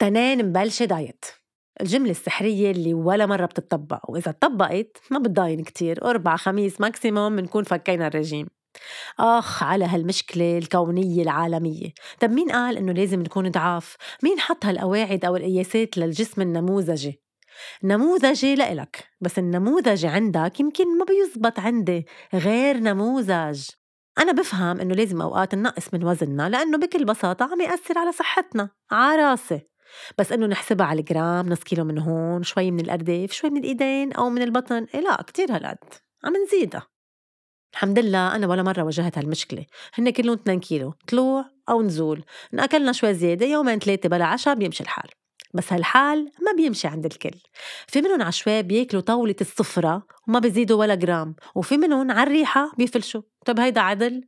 تنين مبلشة دايت. الجملة السحرية اللي ولا مرة بتطبق وإذا طبقت ما بتضاين كتير. أربع خميس ماكسيموم بنكون فكينا الرجيم. آخ على هالمشكلة الكونية العالمية. طب مين قال إنه لازم نكون ضعاف؟ مين حط هالقواعد أو القياسات للجسم النموذجي؟ نموذجي لإلك بس النموذجي عندك يمكن ما بيزبط عندي غير نموذج. أنا بفهم إنه لازم أوقات ننقص من وزننا لأنه بكل بساطة عم يأثر على صحتنا عراسة بس إنه نحسبها على الجرام نص كيلو من هون شوي من الأرداف شوي من الإيدين أو من البطن. إيه لا كتير هالقد. عم نزيدها. الحمد لله أنا ولا مرة واجهت هالمشكلة. هن كلهم 2 كيلو طلوع أو نزول. نأكلنا شوي زيادة يومين ثلاثة بلا عشاء بيمشي الحال. بس هالحال ما بيمشي عند الكل. في منهم عشوائي بياكلوا طاولة السفرة وما بيزيدوا ولا جرام وفي منهم على الريحة بيفلشوا. طب هيدا عدل؟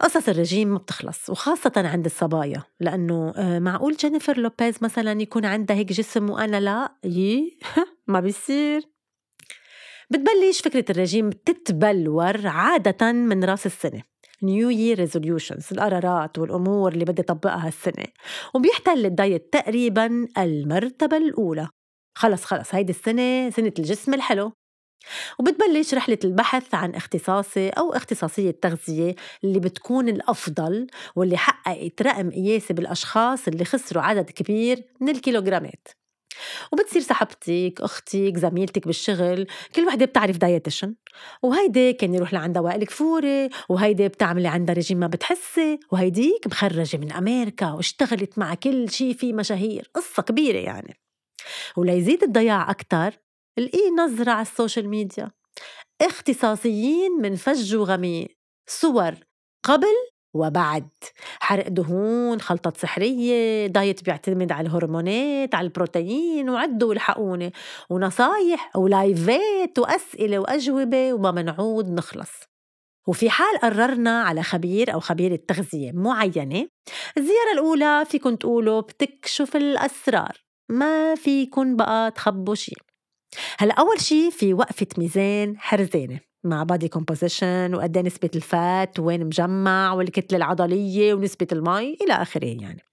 قصص الرجيم ما بتخلص وخاصة عند الصبايا لأنه آه، معقول جينيفر لوبيز مثلا يكون عندها هيك جسم وأنا لا؟ يي ما بيصير. بتبلش فكرة الرجيم تتبلور عادة من رأس السنة New Year resolutions القرارات والأمور اللي بدي أطبقها هالسنة وبيحتل ال diet تقريبا المرتبة الأولى. خلص خلص هيدي السنة سنة الجسم الحلو. وبتبلش رحلة البحث عن اختصاصي أو اختصاصية تغذية اللي بتكون الأفضل واللي حققت رقم قياسي بالأشخاص اللي خسروا عدد كبير من الكيلوغرامات. وبتصير صاحبتك أختك زميلتك بالشغل كل وحدة بتعرف dietitian وهيدي كان يروح لعندها وائل كفوري وهيدي بتعمل عندها رجيم ما بتحسي وهيديك مخرجة من أمريكا واشتغلت مع كل شي في مشاهير قصة كبيرة يعني. وليزيد الضياع أكتر القي نظرة على ال social media. اختصاصيين من فج وغميق. صور قبل وبعد. حرق دهون خلطة سحرية diet بيعتمد على الهرمونات على البروتين وعدوا والحقوني ونصايح ولايفات وأسئلة وأجوبة وما منعود نخلص. وفي حال قررنا على خبير أو خبيرة تغذية معينة الزيارة الأولى فيكن تقولوا بتكشف الأسرار. ما فيكن بقى تخبوا شي. هلا أول شي في وقفة ميزان حرزانة مع body composition وقد إيه نسبة الفات وين مجمع والكتلة العضلية ونسبة المي إلى آخره يعني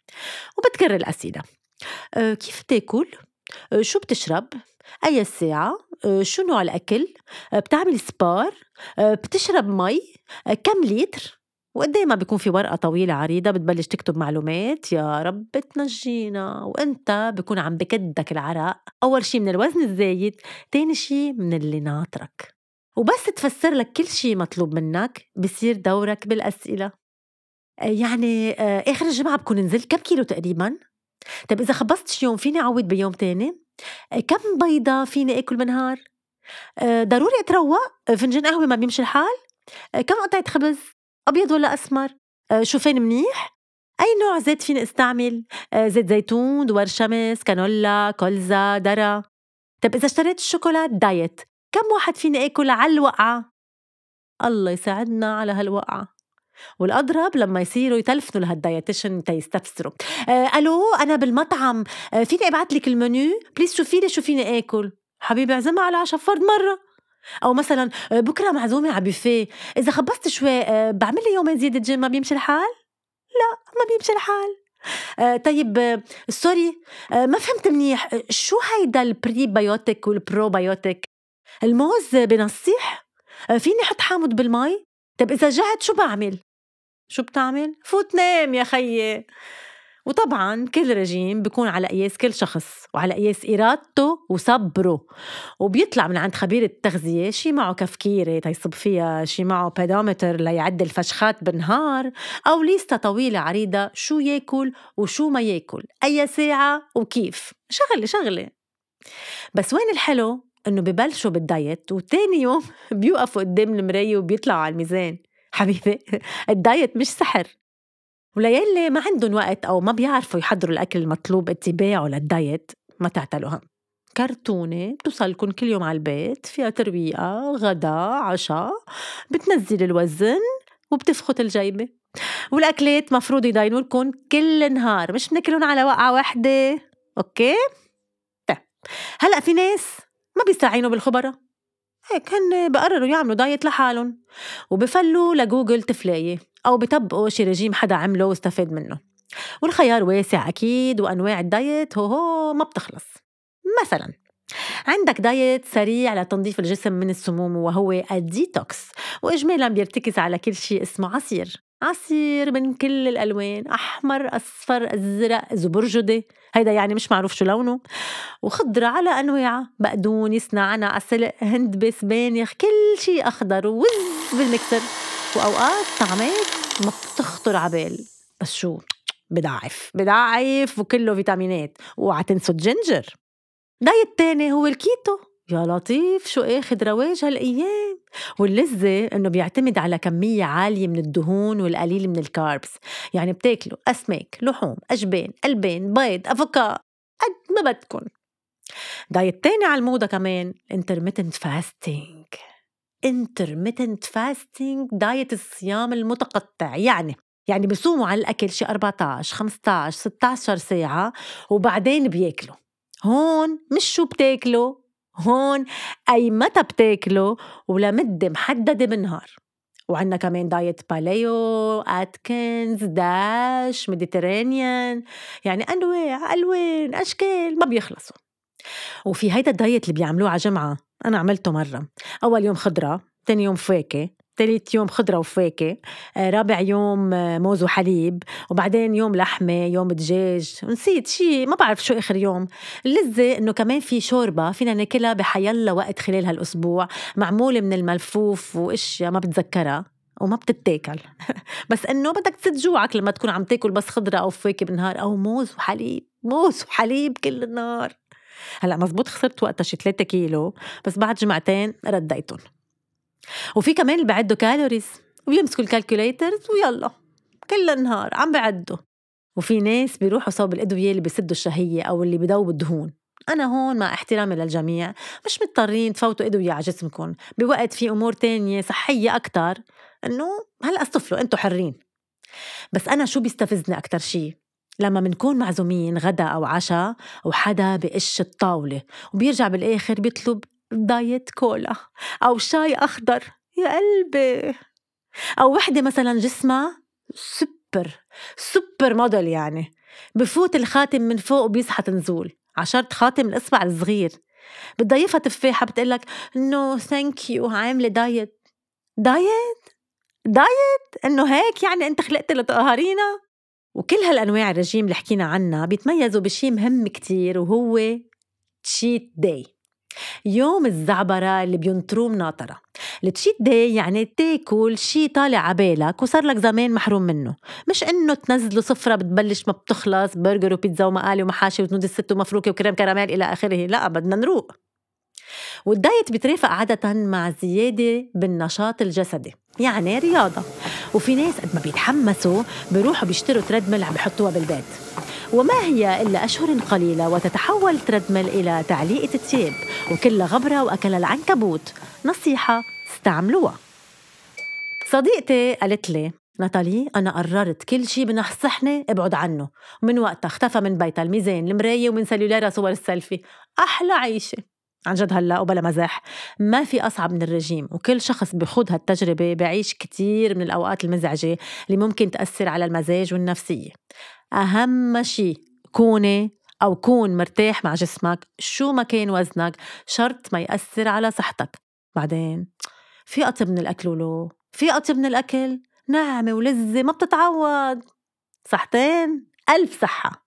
وبتكرر الأسئلة أه كيف تاكل؟ أه شو بتشرب؟ أي الساعة؟ أه شو نوع الأكل؟ بتعمل سبار؟ بتشرب مي؟ كم لتر؟ وقد ما بيكون في ورقة طويلة عريضة بتبلش تكتب معلومات يا رب تنجينا وإنت بكون عم بكدك العرق أول شي من الوزن الزايد تاني شي من اللي ناطرك وبس تفسر لك كل شيء مطلوب منك بصير دورك بالأسئلة آه، يعني آه، آخر الجمعة بكون نزلت كم كيلو تقريبا؟ طيب إذا خبصت يوم فيني أعوض بيوم تاني؟ آه، كم بيضة فيني آكل بالنهار؟ ضروري أتروق؟ فنجان قهوة ما بيمشي الحال؟ كم قطعة خبز؟ أبيض ولا أسمر؟ شوفين منيح؟ أي نوع زيت فيني أستعمل؟ زيت زيتون، دوار شمس، كانولا، كولزا، درا طيب إذا اشتريت الشوكولات دايت كم واحد فيني آكل على الوقعة؟ الله يساعدنا على هالوقعة والأضرب لما يصيروا يتلفنوا لهال dietitian تيستفسروا آه ألو أنا بالمطعم آه فيني أبعت لك ال menu please شوفي لي شو فيني آكل حبيبي أعزمها على عشاء فرد مرة أو مثلا آه بكرة معزومة على بوفيه إذا خبصت شوي آه بعمل لي يومين زيادة جيم ما بيمشي الحال؟ لا ما بيمشي الحال. آه طيب آه sorry آه ما فهمت منيح آه شو هيدا ال prebiotic وال probiotic؟ الموز بنصيح؟ فيني أحط حامض بالمي طب إذا جعت شو بعمل؟ شو بتعمل؟ فوت نام يا خيي. وطبعا كل رجيم بيكون على قياس كل شخص وعلى قياس إرادته وصبره وبيطلع من عند خبير التغذية شي معه كفكيرة تيصب فيها شي معه بيدومتر ليعد الفشخات بالنهار أو ليستة طويلة عريضة شو ياكل وشو ما ياكل أي ساعة وكيف شغلة شغلة. بس وين الحلو؟ إنه ببلشوا بال diet وتاني يوم بيوقفوا قدام المراية وبيطلعوا على الميزان. حبيبي ال diet مش سحر. واللي ما عندهم وقت أو ما بيعرفوا يحضروا الأكل المطلوب اتباعه لل diet ما تعتلوا هم كرتونة بتوصلكم كل يوم على البيت فيها ترويقة غدا عشاء بتنزل الوزن وبتفخت الجيبة. والأكلات مفروض يضاينوا لكم كل نهار مش بناكلهم على وقعة واحدة okay؟ طيب هلأ في ناس ما بيستعينوا بالخبراء. هيك هن بقرروا يعملوا diet لحالهم وبفلوا لجوجل تفلاية. أو بطبقوا شي رجيم حدا عمله واستفاد منه. والخيار واسع أكيد وأنواع ال diet هو, هو ما بتخلص. مثلا عندك diet سريع لتنظيف الجسم من السموم وهو الديتوكس وإجمالا بيرتكز على كل شيء اسمه عصير. عصير من كل الألوان أحمر أصفر أزرق زبرجدي هيدا يعني مش معروف شو لونه. وخضرة على أنواعها بقدونس نعناع عسل هندبة سبانخ كل شيء أخضر ووز بالمكسر وأوقات طعمات ما بتخطر عبال. بس شو؟ بضعف. بضعف وكله فيتامينات. وما تنسوا ال ginger diet تاني هو الكيتو. يا لطيف شو اخد رواج هالأيام؟ واللذة إنه بيعتمد على كمية عالية من الدهون والقليل من ال carbs. يعني بتاكلوا أسماك لحوم أجبان ألبان بيض أفوكا قد ما بدكن. دايت تاني على الموضة كمان. intermittent fasting. Intermittent fasting دايت الصيام المتقطع. يعني يعني بيصوموا على الأكل شي 14 15 16 ساعة وبعدين بياكلوا. هون مش شو بتاكلوا هون أي متى بتاكلوا ولمدة محددة بالنهار. وعندنا كمان diet paleo Atkins DASH Mediterranean يعني أنواع ألوان أشكال ما بيخلصوا. وفي هيدا ال diet اللي بيعملوه على جمعة أنا عملته مرة. أول يوم خضرة ثاني يوم فواكه ثالث يوم خضرة وفواكه آه، رابع يوم آه، موز وحليب وبعدين يوم لحمة يوم دجاج نسيت شيء ما بعرف شو آخر يوم. اللذة إنه كمان في شوربة فينا ناكلها بأيا وقت خلال هالأسبوع معمولة من الملفوف وأشياء ما بتذكرها وما بتتاكل. بس إنه بدك تسد جوعك لما تكون عم تاكل بس خضرة أو فواكه بالنهار أو موز وحليب موز وحليب كل النهار. هلا مزبوط خسرت وقتها شي 3 كيلو بس بعد جمعتين رديتهم. وفي كمان اللي بعدوا calories وبيمسكوا ال calculators ويلا كل النهار عم بعدوا. وفي ناس بيروحوا صوب الأدوية اللي بيسدوا الشهية أو اللي بيدوبوا الدهون. أنا هون مع احترامي للجميع مش مضطرين تفوتوا أدوية على جسمكم. بوقت في أمور تانية صحية أكتر إنه هلأ اصطفلوا أنتوا حرين. بس أنا شو بيستفزني أكتر شي؟ لما منكون معزومين غدا أو عشاء وحدا بقش الطاولة وبيرجع بالآخر بيطلب دايت كولا أو شاي أخضر. يا قلبي. أو وحدة مثلا جسمها سوبر supermodel يعني. بفوت الخاتم من فوق وبيزحط نزول عشرة خاتم الإصبع الصغير. بتضيفها تفاحة بتقلك no thank you عاملة diet. diet؟ diet؟ إنه هيك يعني أنت خلقت لتقهرينا وكل هالأنواع الرجيم اللي حكينا عنها بيتميزوا بشي مهم كتير وهو cheat day يوم الزعبرة اللي بينطروه مناطرة. ال cheat day يعني تاكل شي طالع عبالك وصار لك زمان محروم منه. مش إنه تنزله صفرة بتبلش ما بتخلص برجر وبيتزا ومقالي ومحاشي ونودل ست ومفروكة وكريم كراميل إلى آخره. لا بدنا نروق. وال diet بيترافق عادة مع زيادة بالنشاط الجسدي يعني رياضة. وفي ناس قد ما بيتحمسوا بيروحوا بيشتروا treadmill عم بحطوها بالبيت. وما هي إلا أشهر قليلة وتتحول treadmill إلى تعليقة الثياب وكلها غبرة وأكل العنكبوت. نصيحة استعملوها. صديقتي قالت لي ناتالي أنا قررت كل شي بنصحني ابعد عنه. ومن وقتها اختفى من بيتها الميزان المراية ومن سلولارها صور السيلفي. أحلى عيشة. عن جد هلا وبلا مزاح ما في أصعب من الرجيم وكل شخص بخوض هالتجربة بعيش كتير من الأوقات المزعجة اللي ممكن تأثر على المزاج والنفسية. أهم شي كوني أو كون مرتاح مع جسمك شو ما كان وزنك شرط ما يأثر على صحتك. بعدين في أطيب من الأكل ولو في أطيب من الأكل ناعمة ولذة ما بتتعوض. صحتين ألف صحة.